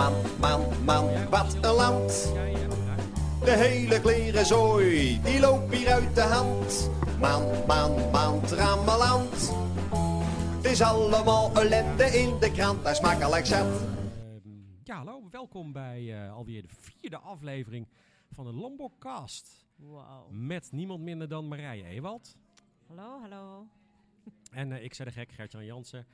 Man, man, man, wat een land. De hele kleren zooi, die loopt hier uit de hand. Man, man, man, trammeland. Het is allemaal ellende in de krant, daar smakelijk zat. Ehm, ja, hallo, welkom bij eh, alweer de vierde aflevering van de Lombokcast. Wow. Met niemand minder dan Marije Ewald. Hallo, hallo. En eh, ik zei de gek, Gertjan Jansen.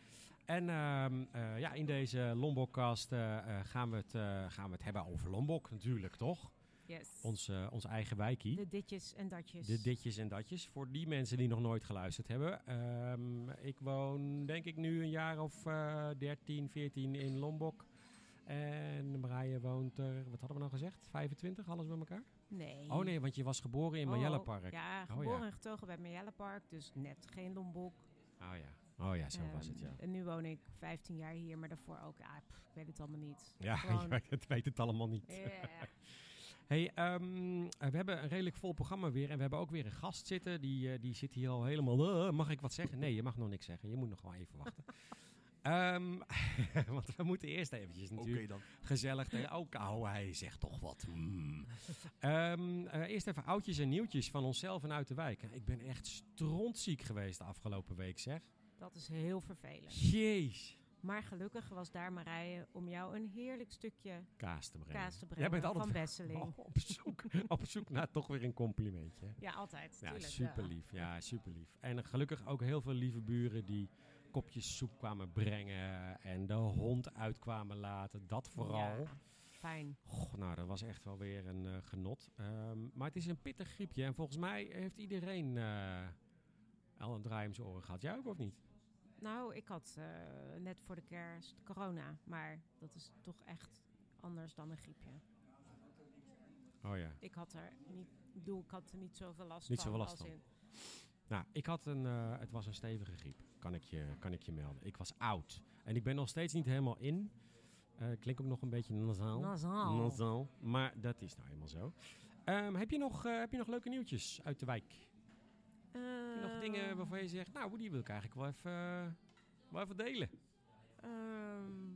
En ehm, eh, ja, in deze Lombokcast eh, gaan, we het, gaan we het hebben over Lombok natuurlijk, toch? Yes. Ons, ons eigen wijkie. De ditjes en datjes. De ditjes en datjes. Voor die mensen die nog nooit geluisterd hebben. Ehm, ik woon denk ik nu een jaar of eh 13, 14 in Lombok. En Marije woont er, wat hadden we nou gezegd? 25, alles bij elkaar? Nee. Oh nee, want je was geboren in Oh, Marjellepark. Ja, Oh, geboren ja. en getogen bij Marjellepark, dus net geen Lombok. Oh ja, oh ja, zo was het Ehm, ja. En nu woon ik 15 jaar hier, maar daarvoor ook, ja, pff, ik weet het allemaal niet. Ja, Gewoon- je weet- weet het allemaal niet. Hey, ehm, eh, we hebben een redelijk vol programma weer. En we hebben ook weer een gast zitten. Die, eh, die zit hier al helemaal... "Eh, mag ik wat zeggen? Nee, je mag nog niks zeggen. Je moet nog wel even wachten. Ehm, want we moeten eerst eventjes natuurlijk dan. gezellig tegen... Oh, kou, hij zegt toch wat. Mm. Ehm, eh, eerst even oudjes en nieuwtjes van onszelf en uit de wijk. Ik ben echt strontziek geweest de afgelopen week, zeg. Dat is heel vervelend. Jeez. Maar gelukkig was daar Marije om jou een heerlijk stukje Kaas te brengen. kaas te Jij brengen bent altijd van Besseling. Oh, op, zoek, op zoek naar toch weer een complimentje. Ja, altijd. Ja, tuurlijk, super lief. Ja, super lief. En gelukkig ook heel veel lieve buren die kopjes soep kwamen brengen en de hond uit kwamen laten. Dat vooral. Ja, fijn. Goh, nou, dat was echt wel weer een eh, genot. Ehm, maar het is een pittig griepje en volgens mij heeft iedereen eh, al een draai om zijn oren gehad. Jij ook of niet? Nou, ik had eh, net voor de kerst corona, maar dat is toch echt anders dan een griepje. Oh ja. Ik had er niet, bedoel, ik had er niet zoveel last Niet van. zoveel last van. Nou, ik had een, eh, het was een stevige griep, kan ik, je, kan ik je melden. Ik was oud en ik ben nog steeds niet helemaal in. Eh klink ook nog een beetje nasaal. Nasaal. Nasaal. Maar dat is nou helemaal zo. Ehm, heb, je nog, heb je nog leuke nieuwtjes uit de wijk? Heb je nog dingen Ehm, waarvan je zegt, nou, die wil ik eigenlijk wel even, eh, wel even delen? ehm,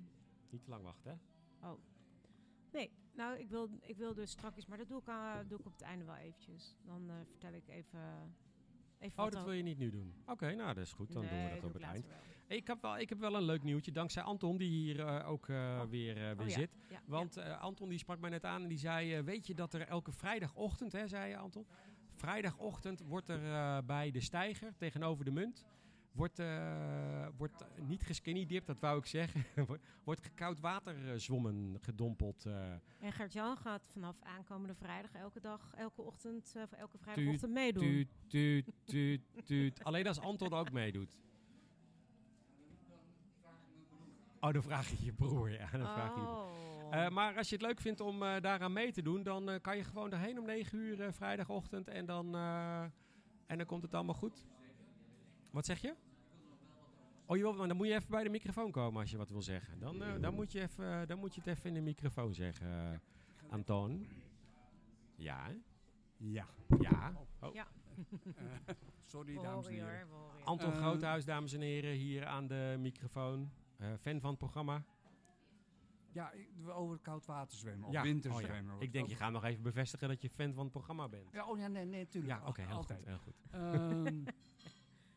Niet te lang wachten, hè? nee, nou, ik wil, ik wil dus strakjes, maar dat doe ik, aan- doe ik op het einde wel eventjes. Dan eh, vertel ik even, even Oh, dat wil je niet nu doen. Oké, nou, dat is goed. Dan doen we dat op het eind. wel. Ik heb, wel, ik heb wel een leuk nieuwtje, dankzij Anton, die hier eh, ook eh, Oh. weer, eh, weer Oh zit. ja, Want eh, Anton die sprak mij net aan en die zei: eh, Weet je dat er elke vrijdagochtend, hè, zei je Anton? Vrijdagochtend wordt er eh, bij de steiger tegenover de munt. Wordt, eh, wordt niet geskinny dat wou ik zeggen. wordt- koud water eh, zwommen gedompeld. En Gert-Jan gaat vanaf aankomende vrijdag elke dag, elke ochtend, eh, elke vrijdagochtend meedoen. tuut, tuut, tuut, tuut. Alleen als Anton ook meedoet. Oh, dan vraag je je broer. Ja, dan vraag je je broer. Eh, maar als je het leuk vindt om eh, daaraan mee te doen, dan eh, kan je gewoon erheen om 9 uur eh, vrijdagochtend en dan, eh, en dan komt het allemaal goed. Wat zeg je? Oh, je wil, maar dan moet je even bij de microfoon komen als je wat wil zeggen. Dan, eh, dan, moet, je even, dan moet je het even in de microfoon zeggen, Anton. Ja, hè? Ja. ja. Oh. Ja. sorry, We dames en heren. Anton Groothuis, dames en heren, hier aan de microfoon. Eh, fan van het programma. Ja, over koud water zwemmen. Of ja. winterzwemmen. Oh, Ik denk, je gaat nog even bevestigen dat je fan van het programma bent. Ja, oh ja, nee, nee, tuurlijk. Ja, oké, heel Altijd. goed. Heel goed. Ehm,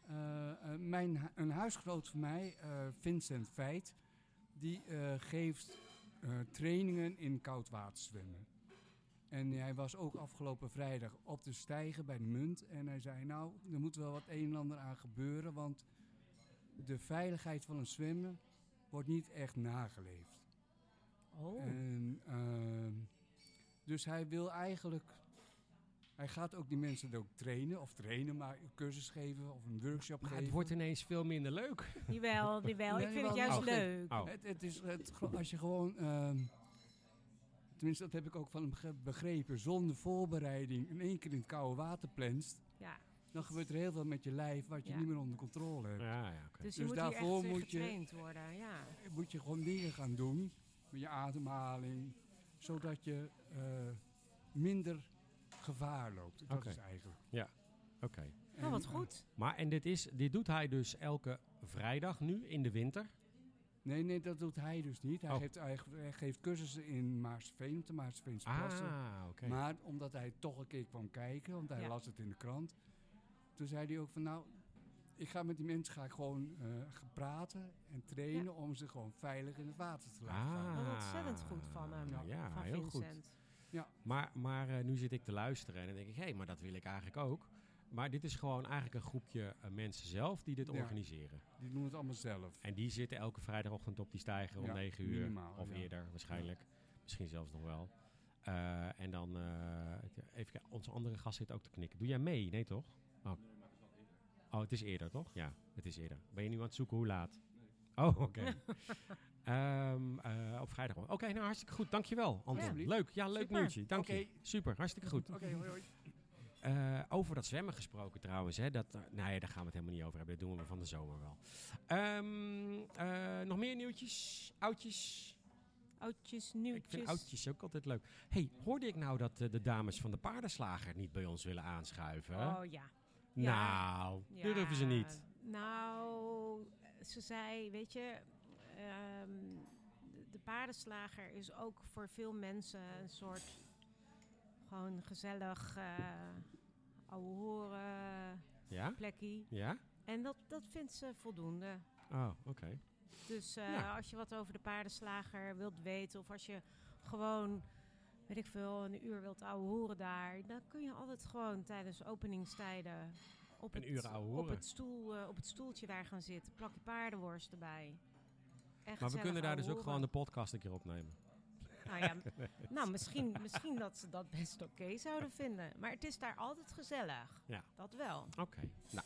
eh, eh, mijn, een huisgenoot van mij, eh, Vincent Veit, die geeft trainingen in koud water zwemmen. En hij was ook afgelopen vrijdag op de stijger bij de munt. En hij zei, nou, er moet wel wat een en ander aan gebeuren, want de veiligheid van het zwemmen wordt niet echt nageleefd. Oh. En, ehm, dus hij wil eigenlijk. Hij gaat ook die mensen ook trainen, of trainen, maar een cursus geven of een workshop Maar geven. het wordt ineens veel minder leuk. Jawel, jawel. Nee, ik vind wel, het juist oh, leuk. Oh. Het, het is het, als je gewoon. ehm, tenminste, dat heb ik ook van hem begrepen. Zonder voorbereiding in één keer in het koude water plenst. Ja. Dan gebeurt er heel veel met je lijf wat je Ja. niet meer onder controle hebt. Ja, ja, oké. Dus je Dus moet hier daarvoor echt in moet je- getraind worden. Ja. Moet je gewoon dingen gaan doen met je ademhaling, zodat je eh, minder gevaar loopt. Dat is eigenlijk. Oké. Nou, wat goed. Maar en dit, is, dit doet hij dus elke vrijdag nu in de winter. Nee, nee, dat doet hij dus niet. Hij, Oh. geeft, hij, hij geeft cursussen in Maarsveen, te Maarsveense Plassen. Ah, oké. Maar omdat hij toch een keer kwam kijken, want hij Ja. las het in de krant. Toen zei hij ook van nou, ik ga met die mensen ga ik gewoon eh, gaan praten en trainen om ze gewoon veilig in het water te laten gaan. Wat ontzettend goed van hem. Ah, Ja, van heel goed. Vincent. Maar, maar eh, nu zit ik te luisteren en dan denk ik, hé, maar dat wil ik eigenlijk ook. Maar dit is gewoon eigenlijk een groepje eh, mensen zelf die dit Ja. organiseren. Die doen het allemaal zelf. En die zitten elke vrijdagochtend op die stijger om Ja, 9 uur. minimaal, of ja. eerder waarschijnlijk. Misschien zelfs nog wel. Eh, en dan, eh, even kijken, onze andere gast zit ook te knikken. Doe jij mee? Nee toch? Oh. Oh, het is eerder toch? Ja, het is eerder. Ben je nu aan het zoeken hoe laat? Oh, oké. Ehm, eh, op vrijdag. Oké, nou hartstikke goed. Dankjewel, Anton. Ja. Leuk, ja, leuk Super. nieuwtje. Dank je. Oké. Super, hartstikke goed. Oké, hoi hoi. Eh, over dat zwemmen gesproken trouwens. Hè, dat, eh, nee, daar gaan we het helemaal niet over hebben. Dat doen we van de zomer wel. Ehm, eh, nog meer nieuwtjes? Oudjes? Oudjes, Ik nieuwtjes. vind oudjes ook altijd leuk. hey, hoorde ik nou dat de dames van de paardenslager niet bij ons willen aanschuiven? Oh ja. Nou, durven ze niet. Nou, ze zei, weet je, ehm, de- de paardenslager is ook voor veel mensen een soort gewoon gezellig uh, ouwe horen Ja? plekje. Ja? En dat, dat vindt ze voldoende. Oh, oké. Dus eh, Ja. als je wat over de paardenslager wilt weten, of als je gewoon, weet ik veel, een uur wilt ouwe horen daar, dan kun je altijd gewoon tijdens openingstijden op, Een het, op, het, stoel, eh, op het stoeltje daar gaan zitten. Plak je paardenworst erbij. En Maar we kunnen daar dus ook gewoon de podcast een keer opnemen. Nou ja, nou, misschien, misschien dat ze dat best oké zouden vinden. Maar het is daar altijd gezellig. Ja. Dat wel. Oké. Nou,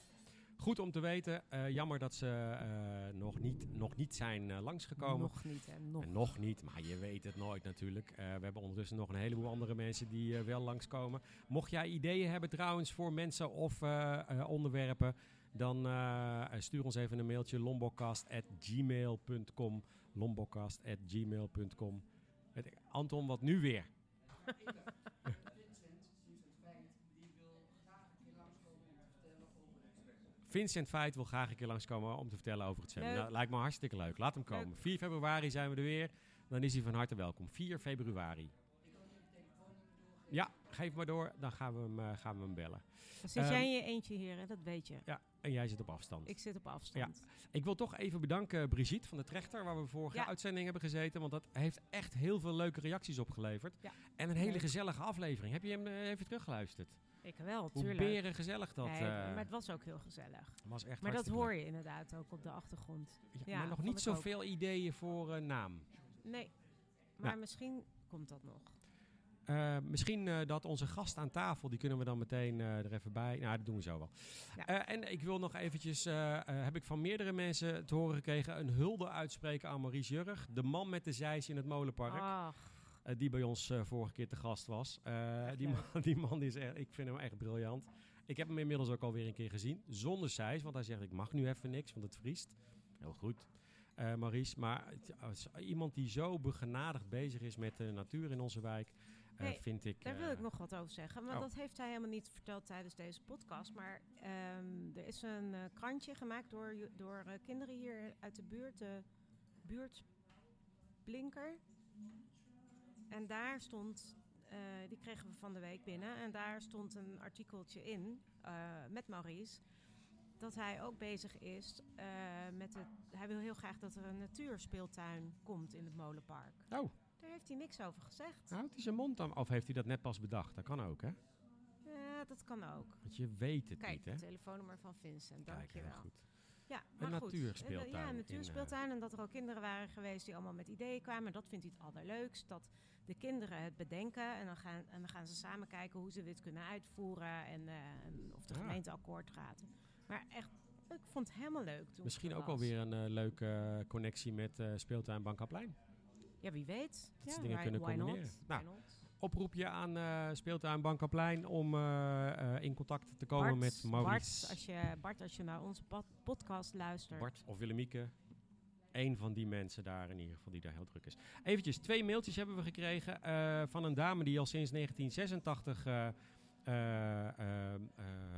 goed om te weten. Eh, jammer dat ze eh, nog, niet, nog niet zijn eh, langsgekomen. Nog niet, hè. Nog. En nog niet, maar je weet het nooit natuurlijk. Eh, we hebben ondertussen nog een heleboel andere mensen die eh, wel langskomen. Mocht jij ideeën hebben trouwens voor mensen of onderwerpen, dan stuur ons even een mailtje lombokast.gmail.com lombokast.gmail.com Anton, wat nu weer? Vincent Feit wil graag een keer langskomen om te vertellen over het zwemmen. Leuk. Nou, lijkt me hartstikke leuk. Laat hem komen. 4 februari zijn we er weer. Dan is hij van harte welkom. 4 februari. Ja, geef maar door. Dan gaan we hem, eh, gaan we hem bellen. Dan zit Ehm, jij in je eentje hier, hè? dat weet je. Ja, en jij zit op afstand. Ik zit op afstand. Ik wil toch even bedanken Brigitte van de Trechter, waar we vorige Ja. uitzending hebben gezeten. Want dat heeft echt heel veel leuke reacties opgeleverd. Ja. En een hele gezellige aflevering. Heb je hem eh, even teruggeluisterd? Ik wel, Hoe tuurlijk. beren gezellig dat Nee, eh, maar het was ook heel gezellig. was. Echt Maar dat hoor je inderdaad ook op de achtergrond. Ja, Ja, maar nog niet zoveel ideeën voor eh, naam. Nee, maar misschien komt dat nog. Eh, misschien dat onze gast aan tafel, die kunnen we dan meteen er even bij. Nou, dat doen we zo wel. Ja. En ik wil nog eventjes, heb ik van meerdere mensen te horen gekregen, een hulde uitspreken aan Maurice Jurg. De man met de zeis in het molenpark. Ach, die bij ons eh, vorige keer te gast was. Eh, die, man, die man die is echt, ik vind hem echt briljant. Ik heb hem inmiddels ook alweer een keer gezien, zonder zeis. Want hij zegt, ik mag nu even niks, want het vriest. Heel goed, eh, Maurice. Maar als iemand die zo begenadigd bezig is met de natuur in onze wijk, eh, Hey, vind ik... daar wil eh, ik nog wat over zeggen. Maar oh. dat heeft hij helemaal niet verteld tijdens deze podcast. Maar ehm, er is een eh, krantje gemaakt door, door eh, kinderen hier uit de buurt. De buurt Blinker. En daar stond, eh, die kregen we van de week binnen. En daar stond een artikeltje in eh, met Maurice. Dat hij ook bezig is eh, met het. Hij wil heel graag dat er een natuurspeeltuin komt in het molenpark. Oh, Daar heeft hij niks over gezegd. houdt hij zijn mond dan? Of heeft hij dat net pas bedacht? Dat kan ook, hè? Ja, dat kan ook. Want je weet het Kijk, niet, hè? het telefoonnummer van Vincent. Kijk, Dankjewel. heel goed. Ja, Een maar goed. natuurspeeltuin Ja, een natuurspeeltuin. En dat er ook kinderen waren geweest die allemaal met ideeën kwamen. En dat vindt hij het allerleukst. Dat de kinderen het bedenken. En dan gaan, en dan gaan ze samen kijken hoe ze dit kunnen uitvoeren. En, eh, en of de Ja. gemeente akkoord gaat. Maar echt, ik vond het helemaal leuk toen Misschien ook alweer een eh, leuke connectie met eh speeltuin Bankaplein. Ja, wie weet. Dat ze ja, dingen why- kunnen why not? combineren. Nou? Oproepje aan eh, speeltuin Bankaplein om in contact te komen Bart, met Maurice. Bart, als je, Bart, als je naar onze pod- podcast luistert. Bart of Willemieke. Eén van die mensen daar in ieder geval die daar heel druk is. Eventjes, twee mailtjes hebben we gekregen eh, van een dame die al sinds 1986 eh, eh, eh,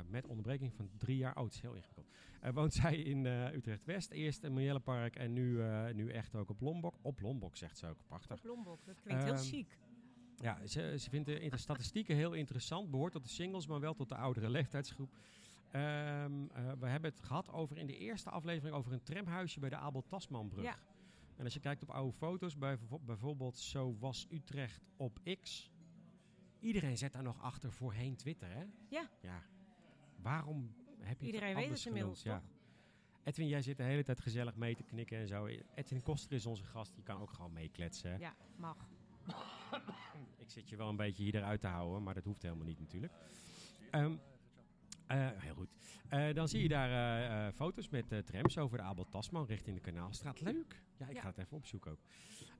met onderbreking van drie jaar. Het is heel ingewikkeld. Woont zij in Utrecht-West. Eerst in Marjellepark en nu, nu echt ook op Lombok. Op Lombok, zegt ze ook. Prachtig. Op Lombok, dat klinkt heel Ehm, chic. Ja, ze, ze vindt de statistieken heel interessant. Behoort tot de singles, maar wel tot de oudere leeftijdsgroep. Ehm, eh, we hebben het gehad over in de eerste aflevering over een tramhuisje bij de Abel Tasmanbrug. Ja. En als je kijkt op oude foto's, bij, bijvoorbeeld Zo was Utrecht op X. Iedereen zet daar nog achter voorheen Twitter, hè? Ja. Ja. Waarom heb je Iedereen het weet het inmiddels? Ja. Edwin, jij zit de hele tijd gezellig mee te knikken en zo. Edwin Koster is onze gast, die kan ook gewoon meekletsen. Ja, mag. Ik zit je wel een beetje hier eruit te houden, maar dat hoeft helemaal niet natuurlijk. Ehm, eh, heel goed. Eh, dan zie je daar eh, eh, foto's met eh, trams over de Abel Tasman richting de Kanaalstraat. Leuk. Ja, ik Ja. ga het even opzoeken ook.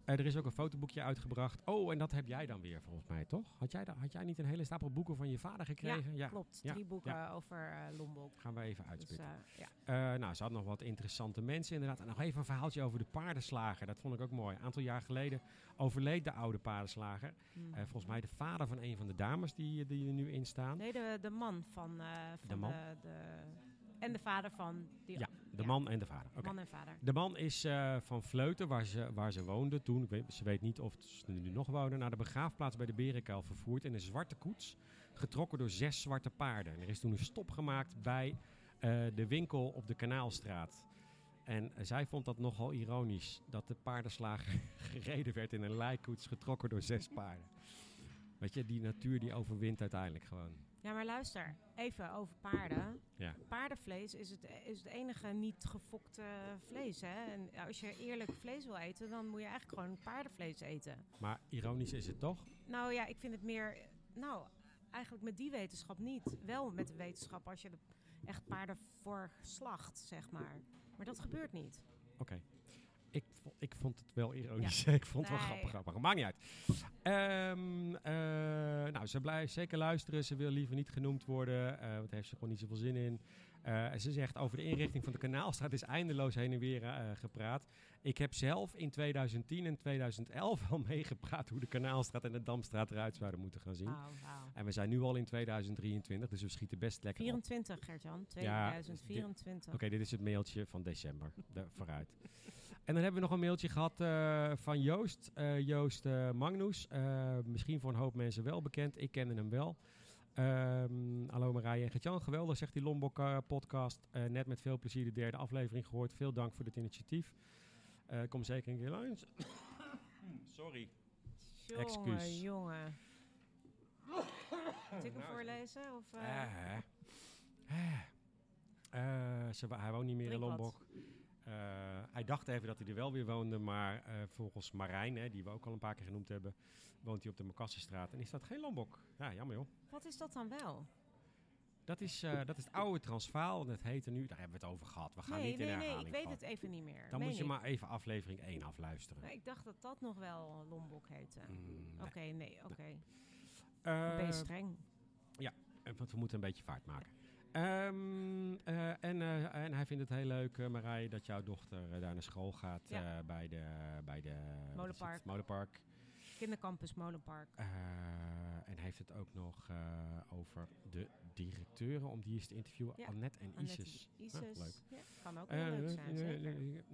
Eh, er is ook een fotoboekje uitgebracht. Oh, en dat heb jij dan weer volgens mij, toch? Had jij, had jij niet een hele stapel boeken van je vader gekregen? Ja. Klopt, Ja, drie boeken over eh, Lombok. Gaan we even Dus, uitspitten. eh, ja. Eh, nou, ze had nog wat interessante mensen inderdaad. En nog even een verhaaltje over de paardenslager. Dat vond ik ook mooi. Een aantal jaar geleden overleed de oude paardenslager. Hm. Eh, volgens mij de vader van een van de dames die, die er nu in staan. Nee, de, de man van, eh, van de, man? de, En de vader van die Ja, de ja. man en de vader. Man en vader. De man is eh, van Vleuten, waar ze, waar ze woonde toen. Ik weet, ze weet niet of ze nu nog wonen. Naar de begraafplaats bij de Berenkuil vervoerd. In een zwarte koets. Getrokken door zes zwarte paarden. En er is toen een stop gemaakt bij eh, de winkel op de Kanaalstraat. En eh, zij vond dat nogal ironisch. Dat de paardenslager gereden werd in een lijkkoets. Getrokken door zes paarden. Weet je, die natuur die overwint uiteindelijk gewoon. Ja, maar luister, even over paarden. Ja. Paardenvlees is het, is het enige niet gefokte vlees. Hè? En als je eerlijk vlees wil eten, dan moet je eigenlijk gewoon paardenvlees eten. Maar ironisch is het toch? Nou ja, ik vind het meer. Nou, eigenlijk met die wetenschap niet. Wel met de wetenschap als je er echt paarden voor slacht, zeg maar. Maar dat gebeurt niet. Oké. Ik, ik vond het wel ironisch. ik vond het wel grappig, grappig. Maakt niet uit. Ehm, eh, nou, ze blijft zeker luisteren. Ze wil liever niet genoemd worden. eh, want daar heeft ze gewoon niet zoveel zin in. Eh, ze zegt over de inrichting van de kanaalstraat is eindeloos heen en weer gepraat. Ik heb zelf in 2010 en 2011 al meegepraat hoe de kanaalstraat en de Damstraat eruit zouden moeten gaan zien. En we zijn nu al in 2023, dus we schieten best lekker op. 24, Gert-Jan. Ja, 2024. Oké, dit is het mailtje van december. De, vooruit. En dan hebben we nog een mailtje gehad eh, van Joost. eh, Joost eh, Magnus. Misschien voor een hoop mensen wel bekend. Ik kende hem wel. Ehm, hallo Marije en Gertjan. Geweldig, zegt die Lombok podcast. Net met veel plezier de derde aflevering gehoord. Veel dank voor dit initiatief. Kom zeker een keer langs. Sorry. Jongen, excuus. jongen. Moet ik hem Nou, voorlezen? Of, hij woont niet meer in Drink. Lombok. Hij dacht even dat hij er wel weer woonde, maar eh, volgens Marijn, hè, die we ook al een paar keer genoemd hebben, woont hij op de Makassenstraat. En is dat geen Lombok? Ja, jammer joh. Wat is dat dan wel? Dat is, eh, dat is het oude Transvaal en het heette nu, daar hebben we het over gehad. We gaan nee, niet in nee, nee, herhaling ik weet het even niet meer. Dan Meen moet je ik. maar even aflevering 1 afluisteren. Ik dacht dat dat nog wel Lombok heette. Mm. Oké, nee, oké. Eh, ben je streng? Eh, Want we moeten een beetje vaart maken. Ehm, eh, en, eh, en hij vindt het heel leuk, Marije, dat jouw dochter daar naar school gaat Ja. bij de, bij de het? Molenpark. Molenpark. Kindercampus Molenpark. En hij heeft het ook nog over de directeuren, om die eens te interviewen. Ja, Annette en Annette Isis. Isis. Ah, leuk. Ja, kan ook heel leuk zijn, zeker.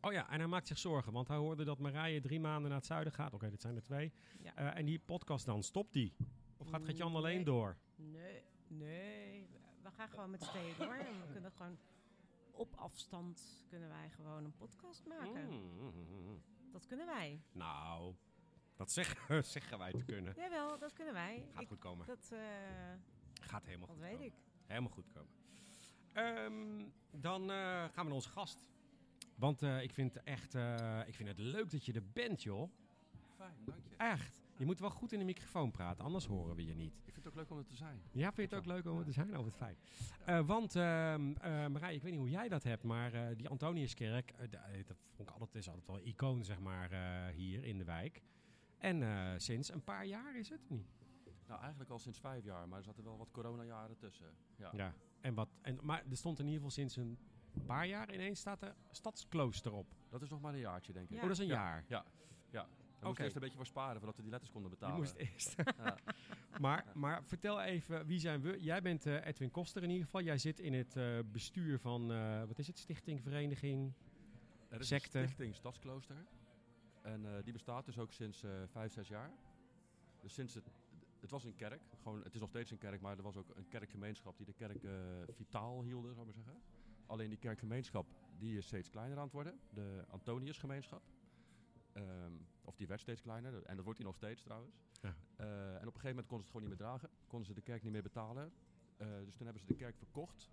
Oh ja, en hij maakt zich zorgen, want hij hoorde dat Marije drie maanden naar het zuiden gaat. Oké, dat zijn er twee. Ja. En die podcast dan, stopt die? Of gaat Gert-Jan alleen Nee. door? Nee, nee. We gaan gewoon met z'n tweeën door. En we kunnen gewoon op afstand kunnen wij gewoon een podcast maken. Mm. Dat kunnen wij. Nou, dat zeggen, zeggen wij te kunnen. Jawel, dat kunnen wij. Gaat Ik- goed komen. Dat, eh, Gaat helemaal dat goed weet komen. ik. Helemaal goed komen. Ehm, dan eh, gaan we naar onze gast. Want eh, ik, vind echt, eh, ik vind het leuk dat je er bent, joh. Fijn, dank je. Echt. Je moet wel goed in de microfoon praten, anders horen we je niet. Ik vind het ook leuk om er te zijn. Ja, vind je het ook leuk om er te zijn? Oh, wat fijn. Eh, want, ehm eh, Marij, ik weet niet hoe jij dat hebt, maar eh, die Antoniuskerk, eh, da- dat vond ik altijd, is altijd wel een icoon, zeg maar, hier in de wijk. En sinds een paar jaar is het niet? Nou, eigenlijk al sinds vijf jaar, maar er zaten wel wat coronajaren tussen. Ja. Ja. En wat, en, maar er stond in ieder geval sinds een paar jaar ineens staat er Stadsklooster op. Dat is nog maar een jaartje, denk ik. Ja. Oh, dat is een Ja. jaar. Ja. Ja. Moesten Oké. eerst een beetje voor sparen voordat we die letters konden Je betalen. moest eerst. Ja. maar, maar vertel even, wie zijn we? Jij bent eh, Edwin Koster in ieder geval. Jij zit in het eh, bestuur van, eh, wat is het, Stichting, Vereniging? Er is Secte. een stichting Stadsklooster. En die bestaat dus ook sinds vijf, zes jaar. Dus sinds het, het was een kerk. Gewoon, het is nog steeds een kerk, maar er was ook een kerkgemeenschap die de kerk vitaal hielden, zou ik maar zeggen. Alleen die kerkgemeenschap die is steeds kleiner aan het worden. De Antoniusgemeenschap. Ehm, of die werd steeds kleiner. En dat wordt die nog steeds trouwens. Ja. Eh, en op een gegeven moment konden ze het gewoon niet meer dragen. Konden ze de kerk niet meer betalen. Eh, dus toen hebben ze de kerk verkocht.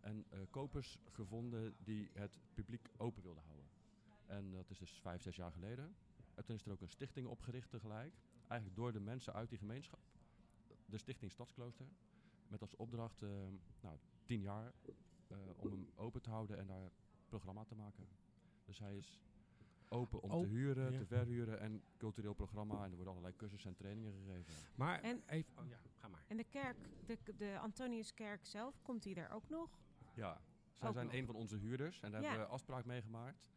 En eh, kopers gevonden die het publiek open wilden houden. En dat is dus vijf, zes jaar geleden. En toen is er ook een stichting opgericht tegelijk. Eigenlijk door de mensen uit die gemeenschap. De stichting Stadsklooster. Met als opdracht, nou, tien jaar om hem open te houden en daar programma te maken. Dus hij is open om Oh, te huren, ja. te verhuren en cultureel programma. En er worden allerlei cursussen en trainingen gegeven. Maar En- even, oh ja, ga maar. En de kerk, de, de Antoniuskerk zelf, komt die er ook nog? Ja, zij Ook zijn nog. een van onze huurders en daar Ja. hebben we afspraak mee gemaakt.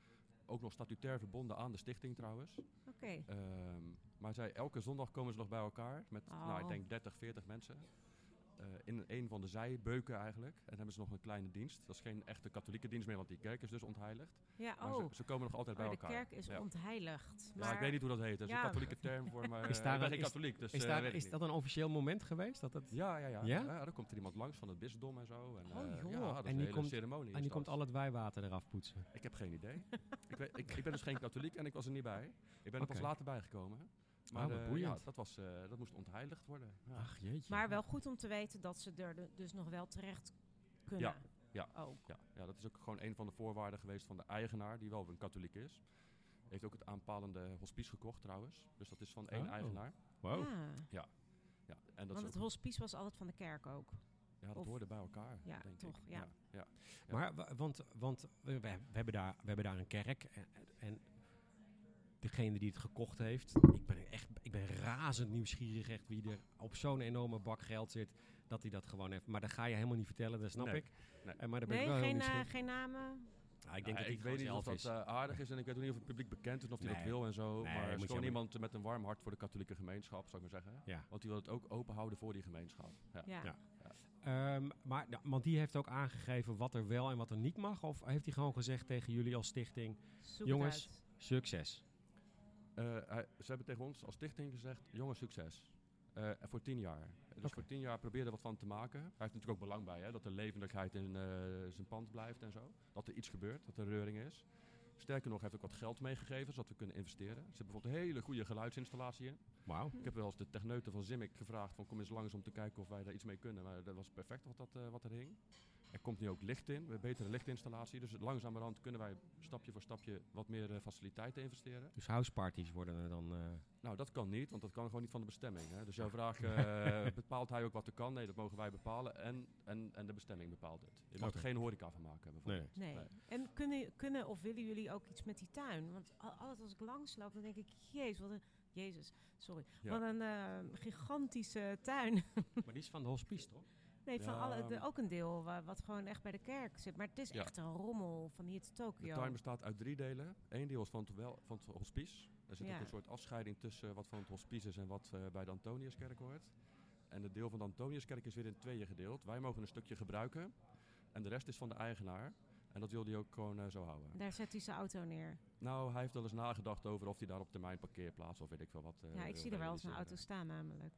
Ook nog statutair verbonden aan de stichting trouwens. Oké. Ehm, maar zij, elke zondag komen ze nog bij elkaar met, nou, ik Oh. denk 30, 40 mensen. Eh, in een van de zijbeuken eigenlijk. En dan hebben ze nog een kleine dienst. Dat is geen echte katholieke dienst meer, want die kerk is dus ontheiligd. Ja, Maar oh. ze, ze komen nog altijd Maar bij de elkaar. kerk is Ja. ontheiligd. Ja, Maar ik weet niet hoe dat heet. Dat is Ja. een katholieke term voor me. Is daar ik ben een- geen katholiek, dus Is, eh, daar, weet ik is dat een officieel moment geweest? Dat het, Ja, ja, ja. Ja? ja? Dan komt er iemand langs van het bisdom en zo. En, Oh, eh, joh. Ja, dat is En een die hele komt- ceremonie. en die komt dat. al het wijwater eraf poetsen. Ik heb geen idee. ik, weet, ik, ik ben dus geen katholiek en ik was er niet bij. Ik ben er pas later bijgekomen. Maar Oh, wat ja, boeiend. dat, was, eh, dat moest ontheiligd worden. Ja. Ach jeetje. Maar wel goed om te weten dat ze er dus nog wel terecht kunnen. Ja, ja. Ook. Ja, ja, dat is ook gewoon een van de voorwaarden geweest van de eigenaar, die wel een katholiek is. Heeft ook het aanpalende hospice gekocht trouwens. Dus dat is van één Oh. eigenaar. Wow. Ah, Ja, en dat, want het ook, hospice was altijd van de kerk ook. ja, dat of- hoorde bij elkaar, Ja, denk toch, ik. ja. Ja, ja. Ja. Maar, wa- want, want we, we, we hebben daar, we hebben daar een kerk en, en degene die het gekocht heeft, ik ben echt, ik ben razend nieuwsgierig echt wie er op zo'n enorme bak geld zit, dat hij dat gewoon heeft. Maar dat ga je helemaal niet vertellen, dat snap Nee, ik. nee. Eh, maar daar ben ik wel geen, eh, geen namen. Ah, ik denk dat ik weet niet of dat is. eh, aardig is en ik weet ook niet of het publiek bekend is of hij Nee. dat wil en zo. Nee, maar je is gewoon iemand met een warm hart voor de katholieke gemeenschap, zou ik maar zeggen. Ja. Want die wil het ook open houden voor die gemeenschap. Ja. Ja. Ja. Ehm, maar ja, want die heeft ook aangegeven wat er wel en wat er niet mag. Of heeft hij gewoon gezegd tegen jullie als stichting, Zoek Jongens. succes. Eh, hij- ze hebben tegen ons als stichting gezegd, jongen, succes. Eh, voor tien jaar. Dus voor tien jaar probeer er wat van te maken. Hij heeft natuurlijk ook belang bij, hè, dat er levendigheid in eh, zijn pand blijft en zo. Dat er iets gebeurt, dat er reuring is. Sterker nog, hij heeft ook wat geld meegegeven, zodat we kunnen investeren. Ze hebben bijvoorbeeld een hele goede geluidsinstallatie in. Wauw. Ik heb wel eens de techneuten van Zimmick gevraagd van kom eens langs om te kijken of wij daar iets mee kunnen. Maar dat was perfect wat, dat, wat er hing. Er komt nu ook licht in, we hebben betere lichtinstallatie. Dus langzamerhand kunnen wij stapje voor stapje wat meer eh, faciliteiten investeren. Dus houseparties worden er dan... eh, Nou, dat kan niet, want dat kan gewoon niet van de bestemming. Hè. Dus jouw vraag, eh, bepaalt hij ook wat er kan? Nee, dat mogen wij bepalen en, en, en de bestemming bepaalt het. Je mag er geen horeca van maken, bijvoorbeeld. Nee. Nee. En kunnen, kunnen of willen jullie ook iets met die tuin? Want al- altijd als ik langsloop, dan denk ik, jezus, wat een... Jezus, sorry. Ja. Wat een eh, gigantische tuin. maar die is van de hospice, toch? Nee, van Ja, alle, de- ook een deel wa- wat gewoon echt bij de kerk zit. Maar het is Ja. echt een rommel van hier te De Tokio. tuin bestaat uit drie delen. Eén deel is van het, wel, van het hospice. Er zit Ja. ook een soort afscheiding tussen wat van het hospice is en wat eh, bij de Antoniuskerk hoort. En het deel van de Antoniuskerk is weer in tweeën gedeeld. Wij mogen een stukje gebruiken en de rest is van de eigenaar. En dat wil hij ook gewoon eh, zo houden. Daar zet hij zijn auto neer. Nou, hij heeft wel eens nagedacht over of hij daar op termijn parkeerplaats of weet ik veel wat. eh, ja, ik zie er wel eens een auto staan namelijk.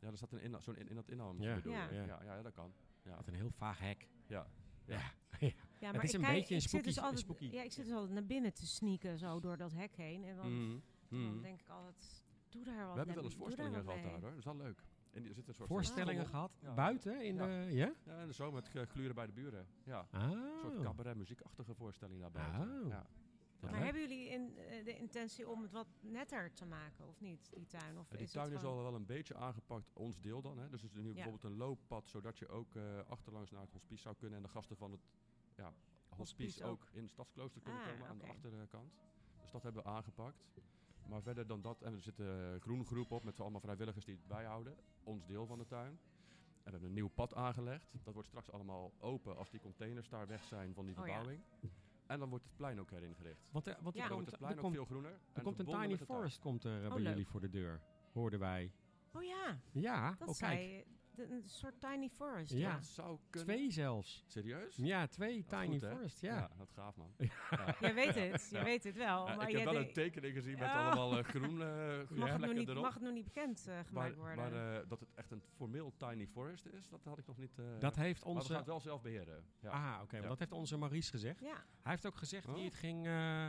Ja, er staat een zo'n in, in dat inham. Ja. bedoel? Ja. Ja. Ja. Dat kan. Ja. Wat een heel vaag hek. Ja. Ja. Ja. Ja, Het is een kijk- beetje een dus spooky- altijd, spooky. Ja, ik zit dus altijd naar binnen te sneaken zo door dat hek heen. En dan, Mhm. dan Mhm. denk ik altijd, doe daar wat We hebben wel eens voorstellingen gehad daar hoor. Dat is wel leuk. En er zit een soort Voorstellingen gehad? Ja. Buiten? In Ja. de... Ja? Ja, in de zomer met gluren bij de buren. Ja. Ah. Een soort cabaret muziekachtige voorstelling daarbij. Oh. Ja. Maar hebben jullie in, eh, de intentie om het wat netter te maken, of niet, die tuin? Of die is tuin is al wel een beetje aangepakt, ons deel dan. Hè. Dus er is nu bijvoorbeeld een looppad, zodat je ook eh, achterlangs naar het hospice zou kunnen. En de gasten van het ja, hospice, Hospice ook. ook. in het stadsklooster kunnen Ah, komen aan de achterkant. Dus dat hebben we aangepakt. Maar verder dan dat, en er zit een groene groep op met allemaal vrijwilligers die het bijhouden. Ons deel van de tuin. En we hebben een nieuw pad aangelegd. Dat wordt straks allemaal open als die containers daar weg zijn van die Oh ja. En dan wordt het plein ook heringericht. Want, er, want Ja. er Dan komt, wordt het er plein ook komt, veel groener. er en komt een tiny forest komt er, eh, bij leuk. jullie voor de deur. Hoorden wij. Oh ja, Ja, dat oh zei kijk. je. De- een soort tiny forest. Ja. Ja. Dat zou kunnen. Twee zelfs. Serieus? Ja, twee tiny goed, forest, ja. dat gaaf man. Jij weet het, je Ja. weet het wel. Ja, maar ik heb wel een tekening gezien met Ja. allemaal eh, groen eh mag, het vlekken nog niet, erop. mag het nog niet bekend eh, gemaakt maar worden? maar eh, dat het echt een formeel tiny forest is, dat had ik nog niet... eh, Dat heeft maar we gaan onze... het wel zelf beheren. Ja. Ah, oké. maar Ja. Dat heeft onze Maurice gezegd. ja, Hij heeft ook gezegd Oh. wie het ging... eh,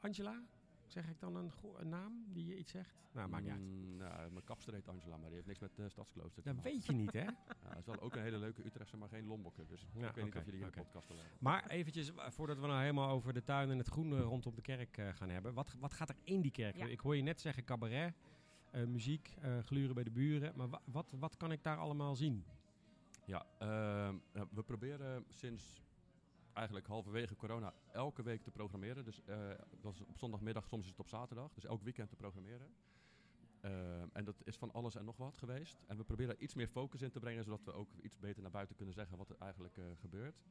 Angela? Zeg ik dan een, naam die je iets zegt? Nou, maakt niet uit. Mm, nou, mijn kapster heet Angela, maar die heeft niks met uh, Stadsklooster te Dat maken. weet je niet, hè? Ja, dat is wel ook een hele leuke Utrechtse, maar geen Lombokker. Dus Ja, ik weet niet of jullie hier oké. een podcast willen hebben. Maar eventjes, eh, voordat we nou helemaal over de tuin en het groen eh, rondom de kerk eh, gaan hebben. Wat, wat gaat er in die kerk? Ja. Ik hoor je net zeggen cabaret, eh, muziek, eh, gluren bij de buren. Maar wa- wat, wat kan ik daar allemaal zien? Ja, ehm, ja, we proberen sinds eigenlijk halverwege corona elke week te programmeren. Dus eh, dat is op zondagmiddag, soms is het op zaterdag. Dus elk weekend te programmeren. Ehm, en dat is van alles en nog wat geweest. En we proberen er iets meer focus in te brengen, zodat we ook iets beter naar buiten kunnen zeggen wat er eigenlijk eh, gebeurt.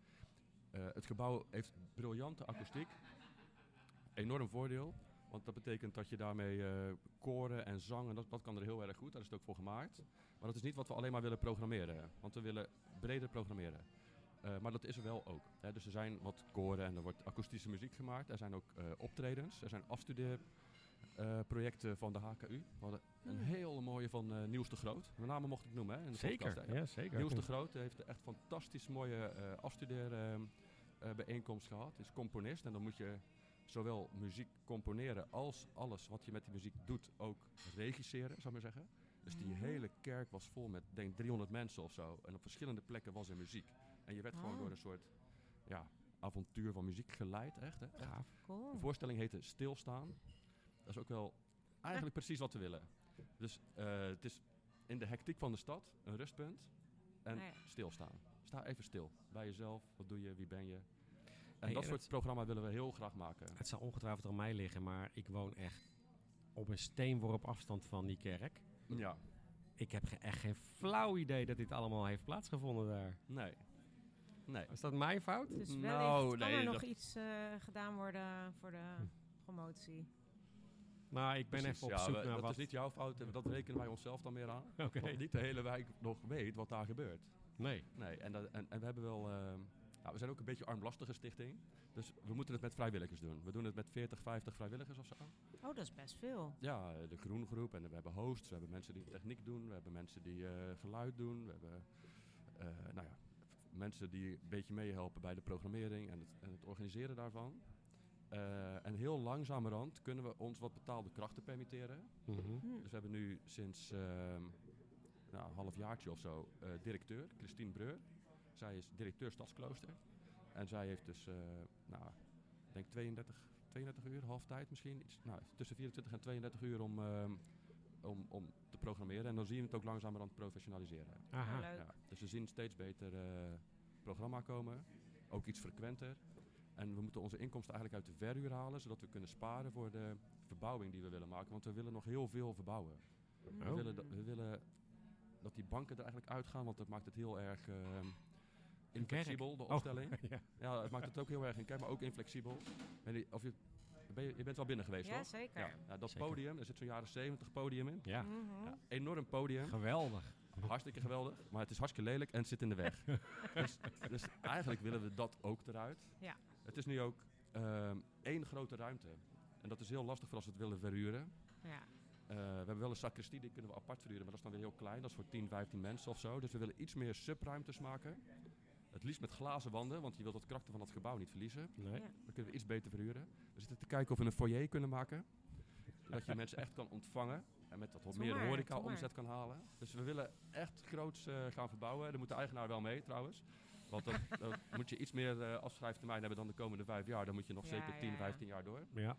Eh, het gebouw heeft briljante akoestiek. Enorm voordeel. Want dat betekent dat je daarmee eh, koren en zang, en dat, dat kan er heel erg goed. Daar is het ook voor gemaakt. Maar dat is niet wat we alleen maar willen programmeren. Want we willen breder programmeren. Eh, maar dat is er wel ook. Hè. Dus er zijn wat koren en er wordt akoestische muziek gemaakt. Er zijn ook eh, optredens. Er zijn afstudeerprojecten van de HKU. We hadden een Hmm. hele mooie van eh Niels de Groot. De namen mocht ik noemen hè, in de podcast. Zeker, ja, zeker. Niels de Groot heeft een echt fantastisch mooie eh afstudeerbijeenkomst gehad. Hij is componist en dan moet je zowel muziek componeren als alles wat je met die muziek doet ook regisseren, zou ik maar zeggen. Dus die Mhm. hele kerk was vol met, denk ik, 300 mensen of zo. En op verschillende plekken was er muziek. En je werd gewoon Oh. door een soort ja, avontuur van muziek geleid, echt. Hè? Gaaf. cool. De voorstelling heette Stilstaan. Dat is ook wel eigenlijk precies wat we willen. Dus eh, het is in de hectiek van de stad een rustpunt en ja. stilstaan. Sta even stil bij jezelf. Wat doe je? Wie ben je? En Hey, dat soort het- programma willen we heel graag maken. Het zal ongetwijfeld aan mij liggen, maar ik woon echt op een steenworp afstand van die kerk. Ja, Ik heb ge- echt geen flauw idee dat dit allemaal heeft plaatsgevonden daar. nee. Nee. Is dat mijn fout? Dus wellicht Nou, kan nee, er nog dat- iets eh, gedaan worden voor de promotie. Nou, ik ben Precies, even op ja, zoek we- naar dat wat. is niet jouw fout, en dat rekenen wij onszelf dan meer aan. Oké. Want niet de hele wijk nog weet wat daar gebeurt. Nee. Nee, en, dat, en, en we hebben wel. ja, we zijn ook een beetje armlastige stichting. Dus we moeten het met vrijwilligers doen. We doen het met 40, 50 vrijwilligers of zo. Oh, dat is best veel. Ja, eh, de groengroep. En we hebben hosts, we hebben mensen die techniek doen, we hebben mensen die eh, geluid doen. We hebben eh, nou ja, mensen die een beetje meehelpen bij de programmering en het, en het organiseren daarvan. Eh, en heel langzamerhand kunnen we ons wat betaalde krachten permitteren. Mhm. Hm. Dus we hebben nu sinds ehm nou, een halfjaartje of zo eh, directeur, Christine Breur. Zij is directeur Stadsklooster. En zij heeft dus, eh, nou, ik denk 32, 32 uur, half tijd misschien. Iets, nou, tussen 24 en 32 uur om, ehm, om, om te programmeren. En dan zie je het ook langzamerhand professionaliseren. Aha. Leuk. Ja, dus we zien steeds beter eh, programma komen. Ook iets frequenter. En we moeten onze inkomsten eigenlijk uit de verhuur halen, zodat we kunnen sparen voor de verbouwing die we willen maken. Want we willen nog heel veel verbouwen. We, Oh. willen, dat, we willen dat die banken er eigenlijk uitgaan, want dat maakt het heel erg ehm inflexibel, de Oh. opstelling. ja. Ja, het maakt het ook heel erg in, kijk, maar ook inflexibel. Of je, ben je, je bent wel binnen geweest, Ja, toch? zeker. Ja, ja, dat Zeker. podium, er zit zo'n jaren 70 podium in. ja. Mhm. Ja, enorm podium. Geweldig. Hartstikke geweldig, maar het is hartstikke lelijk en het zit in de weg. dus, dus eigenlijk willen we dat ook eruit. Ja. Het is nu ook ehm, één grote ruimte. En dat is heel lastig voor als we het willen verhuren. Ja. Eh, we hebben wel een sacristie, die kunnen we apart verhuren, maar dat is dan weer heel klein. Dat is voor 10, 15 mensen of zo. Dus we willen iets meer subruimtes maken. Het liefst met glazen wanden, want je wilt het karakter van het gebouw niet verliezen. Nee. Ja. Dan kunnen we iets beter verhuren. We zitten te kijken of we een foyer kunnen maken. Zodat je mensen echt kan ontvangen. En met dat meer horeca omzet kan halen. Dus we willen echt groots eh, gaan verbouwen. Daar moet de eigenaar wel mee trouwens. Want dan, dan moet je iets meer eh afschrijftermijn hebben dan de komende vijf jaar. Dan moet je nog Ja, zeker 10, ja, ja. 15 jaar door. Ja.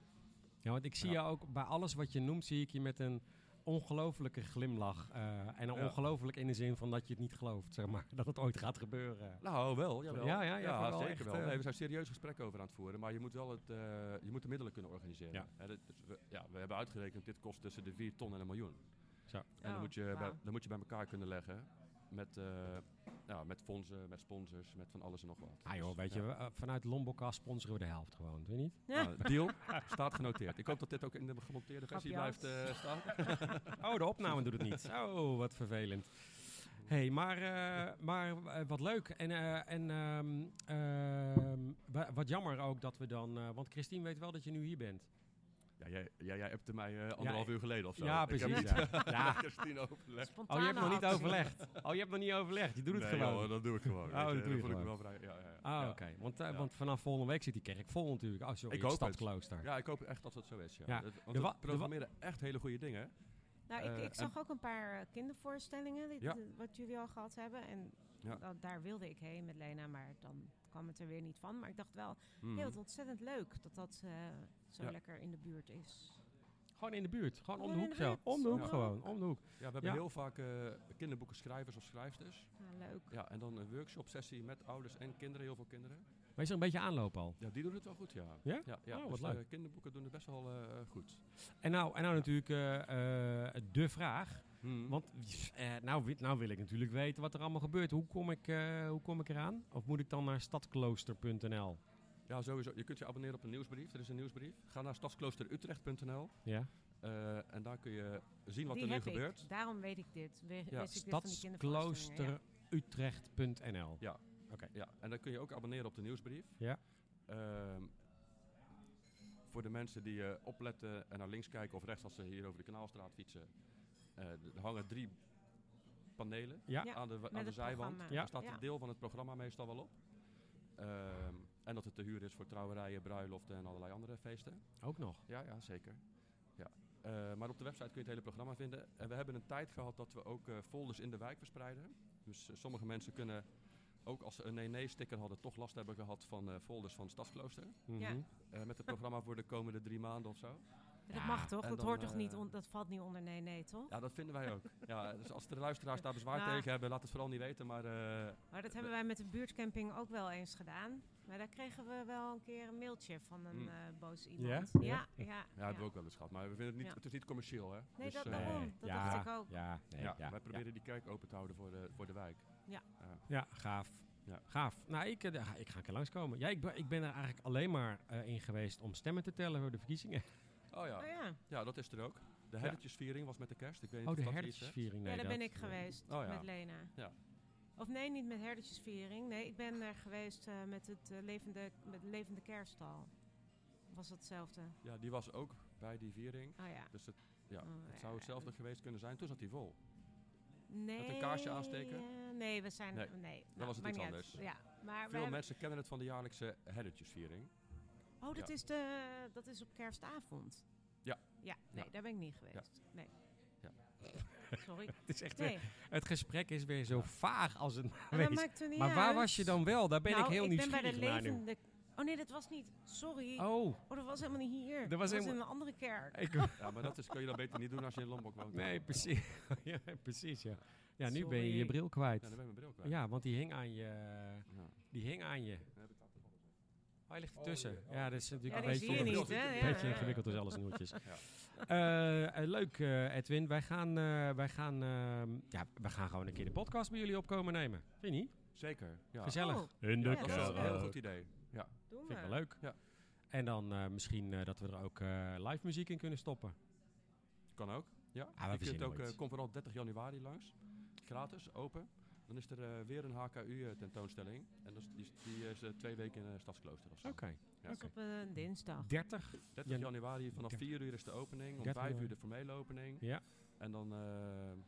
Ja, want ik zie Ja. je ook bij alles wat je noemt, zie ik je met een ongelofelijke glimlach. eh, en een Ja. ongelooflijk in de zin van dat je het niet gelooft, zeg maar. Dat het ooit gaat gebeuren. Nou, wel. Jawel. Ja, ja, ja, wel zeker echt, wel. eh, Nee, we zijn serieus gesprekken over aan het voeren. Maar je moet wel het, eh, je moet de middelen kunnen organiseren. Ja. Dat- dus we, ja, we hebben uitgerekend, dit kost tussen de 4 ton en een miljoen. Zo. En dan, moet je bij, dan moet je bij elkaar kunnen leggen. Met, eh, ja, met fondsen, met sponsors, met van alles en nog wat. Ah joh, Dus, weet je, ja. eh, vanuit Lombokka sponsoren we de helft gewoon, weet je niet? Ja. Nou, deal, staat genoteerd. Ik hoop dat dit ook in de gemonteerde versie blijft eh, staan. Oh, de opname doet het niet. Oh, wat vervelend. hey, maar, eh, maar wat leuk. En, eh, en ehm, ehm, wa- wat jammer ook dat we dan... eh, want Christine weet wel dat je nu hier bent. Ja, jij, jij, jij appte mij eh, anderhalf Ja, uur geleden of zo. ja, Ik heb precies, niet ja. overlegd. Oh, je hebt nog niet overlegd. Oh, je hebt nog niet overlegd. Je doet het Nee, gewoon. joh, dat doe ik gewoon. Oh, dat doe je voel ik wel vrij. Ja, ja, ja. Ah, oké. Want, eh, Ja. want vanaf volgende week zit die kerk vol natuurlijk. Oh, sorry, Ik het hoop het. Stadsklooster. Ja, ik hoop echt dat dat zo is. Ja. Dat- Er Want wa- we er programmeren echt hele goede dingen. Nou, ik, Eh, ik zag ook een paar eh, kindervoorstellingen, die, wat jullie al gehad hebben. En daar wilde ik heen met Lena, maar dan kwam het er weer niet van. Maar ik dacht wel, Mhm. heel ontzettend leuk dat dat eh, zo Ja. lekker in de buurt is. Gewoon in de buurt. Gewoon om de hoek de zo. Om de hoek Ja. gewoon. Om de hoek. Ja, we hebben Ja. heel vaak eh kinderboeken schrijvers of schrijfsters. Ja, leuk. Ja, en dan een workshop sessie met ouders en kinderen, heel veel kinderen. Maar is er een beetje aanloop al? Ja, die doen het wel goed, ja. Ja? Ja, ja. Oh, wat dus, eh, leuk. kinderboeken doen het best wel eh, goed. En nou, en nou natuurlijk eh, eh, de vraag. Mhm. Want eh, nou, nou wil ik natuurlijk weten wat er allemaal gebeurt. Hoe kom ik, eh, hoe kom ik eraan? Of moet ik dan naar stadklooster.nl? Ja, sowieso. Je kunt je abonneren op een nieuwsbrief. Er is een nieuwsbrief. Ga naar stadskloosterutrecht.nl Ja. eh, en daar kun je zien wat die er nu gebeurt. ik. Daarom weet ik dit. We, Ja, wist ik dit van die kindervoorstellingen, Stadsklosterutrecht.nl. Ja. Ja, en dan kun je ook abonneren op de nieuwsbrief. Ja. Ehm, voor de mensen die eh, opletten en naar links kijken of rechts als ze hier over de Kanaalstraat fietsen. eh, er hangen drie panelen Ja. Ja. aan de, aan de zijwand. Ja. Daar staat Ja. een deel van het programma meestal wel op. Ehm, en dat het te huur is voor trouwerijen, bruiloften en allerlei andere feesten. Ook nog. Ja, ja zeker. Ja. Eh, maar op de website kun je het hele programma vinden. En we hebben een tijd gehad dat we ook eh, folders in de wijk verspreiden. Dus eh, sommige mensen kunnen, ook als ze een nee-nee-sticker hadden, toch last hebben gehad van eh, folders van Stadsklooster. Eh, met het programma voor de komende drie maanden of zo. Ja. Dat mag toch? Dat dan, hoort toch niet? eh, on- dat valt niet onder nee, nee, toch? Ja, dat vinden wij ook. ja, dus als de luisteraars daar bezwaar Nou. tegen hebben, laat het vooral niet weten. Maar eh, Maar dat hebben wij met de buurtcamping ook wel eens gedaan. Maar daar kregen we wel een keer een mailtje van een Mm. eh boos Ja? iemand. Ja? Ja, ja, ja, hebben we ook wel eens gehad. Maar we vinden het niet, Ja. het is niet commercieel, hè? Nee, dat- eh, daarom. dat ja, dacht ik ook. Ja, nee, ja, ja, wij proberen die kerk open te houden voor de, voor de wijk. Ja, ja gaaf. Ja. Gaaf. Nou, ik, eh, ik ga een keer langskomen. Ja, ik, ben- ik ben er eigenlijk alleen maar eh, in geweest om stemmen te tellen voor de verkiezingen. Oh ja. Oh ja, ja, dat is er ook. De herdertjesviering was met de kerst. Ik weet niet Oh, of de herdertjesviering. Nee, ja daar ben ik geweest Oh ja. met Lena. Ja. Of nee, niet met herdertjesviering. Nee, ik ben er geweest eh, met het eh, levende, met de levende kerststal. Was dat hetzelfde? Ja, die was ook bij die viering. Oh ja. Dus het, ja, Oh, het zou hetzelfde geweest kunnen zijn. Toen zat die vol. Nee. een kaarsje aansteken? eh, nee, we zijn... Nee, Nee, dan was het iets anders. Ja, maar Veel hebben- mensen kennen het van de jaarlijkse herdertjesviering. Oh, dat, Ja. is de, dat is op kerstavond? Ja. Ja, nee, Ja. daar ben ik niet geweest. Nee. Ja. Sorry. Het, is echt Nee, weer- het gesprek is weer zo vaag als het maar wees. maakt niet Maar waar uit. was je dan wel? Daar ben nou, ik heel ik ben bij nieuwsgierig de naar nu. Oh nee, dat was niet... Sorry. Oh, Oh, dat was helemaal niet hier. Dat Dat was in een andere kerk. ik, Ja, maar dat is, kun je dan beter niet doen als je in Lombok woont. nee, precies. ja, precies, ja. Ja, nu ben je je bril kwijt. Ja, dan ben je mijn bril kwijt. Ja, want die hing aan je. Ja. Die hing aan je. Dan heb ik dat toevallig. Oh, hij ligt ertussen. ja, dat is natuurlijk Ja, een beetje, niet, hè? Ja, beetje ja. ingewikkeld tussen alles nieuwtjes. Eh, eh, leuk, eh, Edwin. Wij gaan, eh, wij, gaan, ehm, ja, wij gaan gewoon een keer de podcast bij jullie opkomen nemen. Vind je niet? Zeker. Ja. Gezellig. Oh, In de ja, Dat dat is een heel goed idee. Ja. Doen Vind ik we. wel leuk. Ja. En dan eh, misschien eh, dat we er ook eh, live muziek in kunnen stoppen. Kan ook. Ja. we je kunt ook, wel eh, iets. kom vooral 30 januari langs. Gratis, open. Dan is er eh, weer een HKU-tentoonstelling. En dat is, die, is- die is eh, twee weken in eh, Stadsklooster of zo. Oké. Ja. Dat is op een dinsdag. 30. 30 Jan- januari vanaf Ja. 4 uur is de opening. Om 30 5 uur de formele opening. Ja. En dan eh,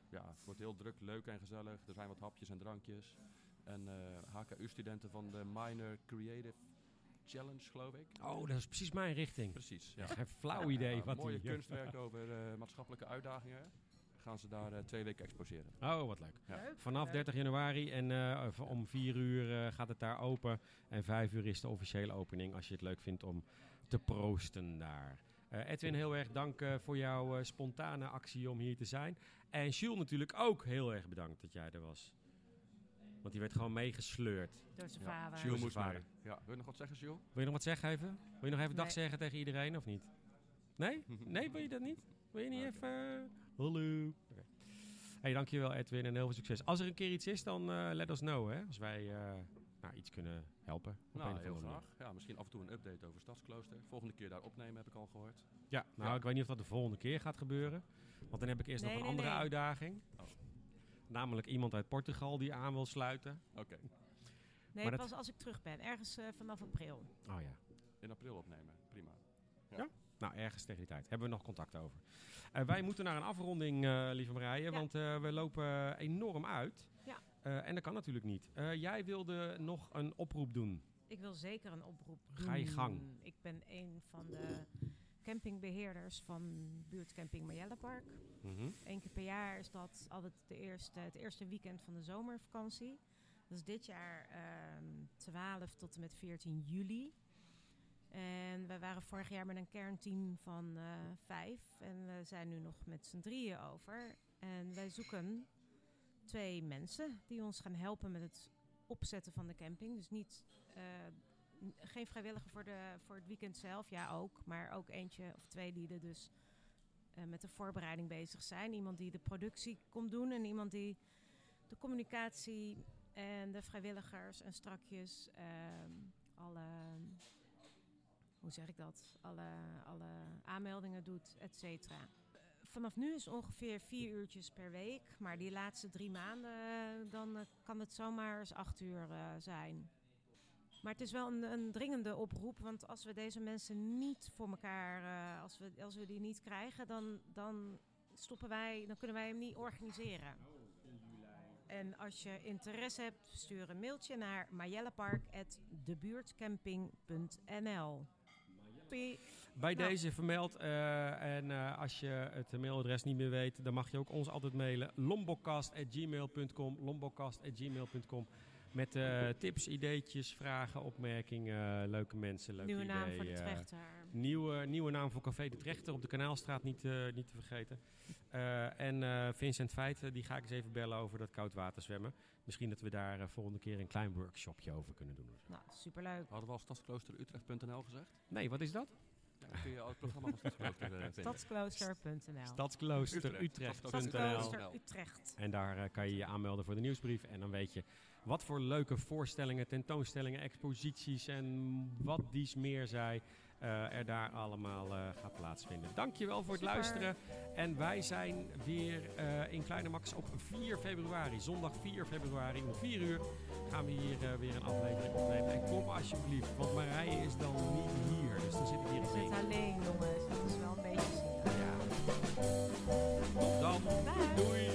ja, het wordt heel druk, leuk en gezellig. Er zijn wat hapjes en drankjes. En eh, HKU-studenten van de Minor Creative Challenge, geloof ik. Oh, dat is precies mijn richting. Precies. Ja. Geen flauw idee Ja, wat mooie die... kunstwerk over eh, maatschappelijke uitdagingen. Gaan ze daar eh, twee weken exposeren. Oh, wat leuk. Ja. Leuk, Vanaf leuk. 30 januari en eh, om 4 uur eh, gaat het daar open. En 5 uur is de officiële opening als je het leuk vindt om te proosten daar. Eh, Edwin, heel erg dank eh, voor jouw spontane actie om hier te zijn. En Jules natuurlijk ook heel erg bedankt dat jij er was. Want die werd gewoon meegesleurd. Door zijn Ja. vader. Jules moest. Ja, wil je nog wat zeggen, Jules? Wil je nog wat zeggen even? Wil je nog even dag zeggen tegen iedereen of niet? Nee? Nee, wil je dat niet? Wil je niet Nee, even... Hallo. Oké. Hey, dankjewel Edwin en heel veel succes. Als er een keer iets is, dan eh, let us know, hè. Als wij eh, nou, iets kunnen helpen. Op een Nou, heel graag. Ja, misschien af en toe een update over Stadsklooster. Volgende keer daar opnemen heb ik al gehoord. Ja, nou, Ja. ik weet niet of dat de volgende keer gaat gebeuren. Want dan heb ik eerst Nee, nog een nee, andere nee. uitdaging. Oh. Namelijk iemand uit Portugal die aan wil sluiten. Oké, Nee, Maar dat- pas als ik terug ben. Ergens eh, vanaf april. Oh ja. in april opnemen. Prima. Nou, ergens tegen die tijd. Hebben we nog contact over. Eh, wij moeten naar een afronding, eh, lieve Marije. Ja. Want eh, we lopen enorm uit. Ja. En dat kan natuurlijk niet. Jij wilde nog een oproep doen. Ik wil zeker een oproep doen. Ga je gang. Ik ben een van de campingbeheerders van buurtcamping Marjellepark. Mhm. Eén keer per jaar is dat altijd de eerste, het eerste weekend van de zomervakantie. Dat is dit jaar ehm 12 tot en met 14 juli. En we waren vorig jaar met een kernteam van eh, vijf. En we zijn nu nog met z'n drieën over. En wij zoeken twee mensen die ons gaan helpen met het opzetten van de camping. Dus niet, eh, geen vrijwilliger voor, de, voor het weekend zelf, ja ook. Maar ook eentje of twee die er dus eh, met de voorbereiding bezig zijn. Iemand die de productie komt doen en iemand die de communicatie en de vrijwilligers en strakjes ehm, alle, hoe zeg ik dat, alle, alle aanmeldingen doet, et cetera. Vanaf nu is ongeveer vier uurtjes per week, maar die laatste drie maanden, eh, dan eh, kan het zomaar eens acht uur eh, zijn. Maar het is wel een, een dringende oproep, want als we deze mensen niet voor elkaar, als, we, als we die niet krijgen, dan, dan stoppen wij, dan kunnen wij hem niet organiseren. En als je interesse hebt, stuur een mailtje naar marjellepark.debuurtcamping.nl. Bij Nou. deze vermeld. eh, en eh, als je het mailadres niet meer weet, dan mag je ook ons altijd mailen. lombokast.gmail.com lombokast.gmail.com Met eh, tips, ideetjes, vragen, opmerkingen, leuke mensen, leuke Nieuwe naam voor de trechter. Nieuwe, nieuwe naam voor Café de Trechter op de Kanaalstraat, niet, eh, niet te vergeten. Eh, en eh, Vincent Feit, eh, die ga ik eens even bellen over dat koudwater zwemmen. Misschien dat we daar volgende keer een klein workshopje over kunnen doen. Nou, superleuk. Hadden we al stadskloosterutrecht.nl gezegd? Nee, wat is dat? Dan kun je al het programma van Stadsklooster eh, vinden. Stadsklooster.nl Stadsklooster Utrecht. Utrecht.nl. Stadsklooster Utrecht. En daar eh, kan je je aanmelden voor de nieuwsbrief. En dan weet je wat voor leuke voorstellingen, tentoonstellingen, exposities en wat dies meer zij eh, er daar allemaal eh, gaat plaatsvinden. Dankjewel voor het luisteren. En wij zijn weer eh, in Kleine Max op 4 februari. Zondag 4 februari om 4 uur gaan we hier weer een aflevering opnemen. En kom alsjeblieft, want Marije is dan niet hier. Dus dan zit ik hier alleen. Het zit alleen, jongens. Dat is wel een beetje zin. Ja. Tot dan. Doei.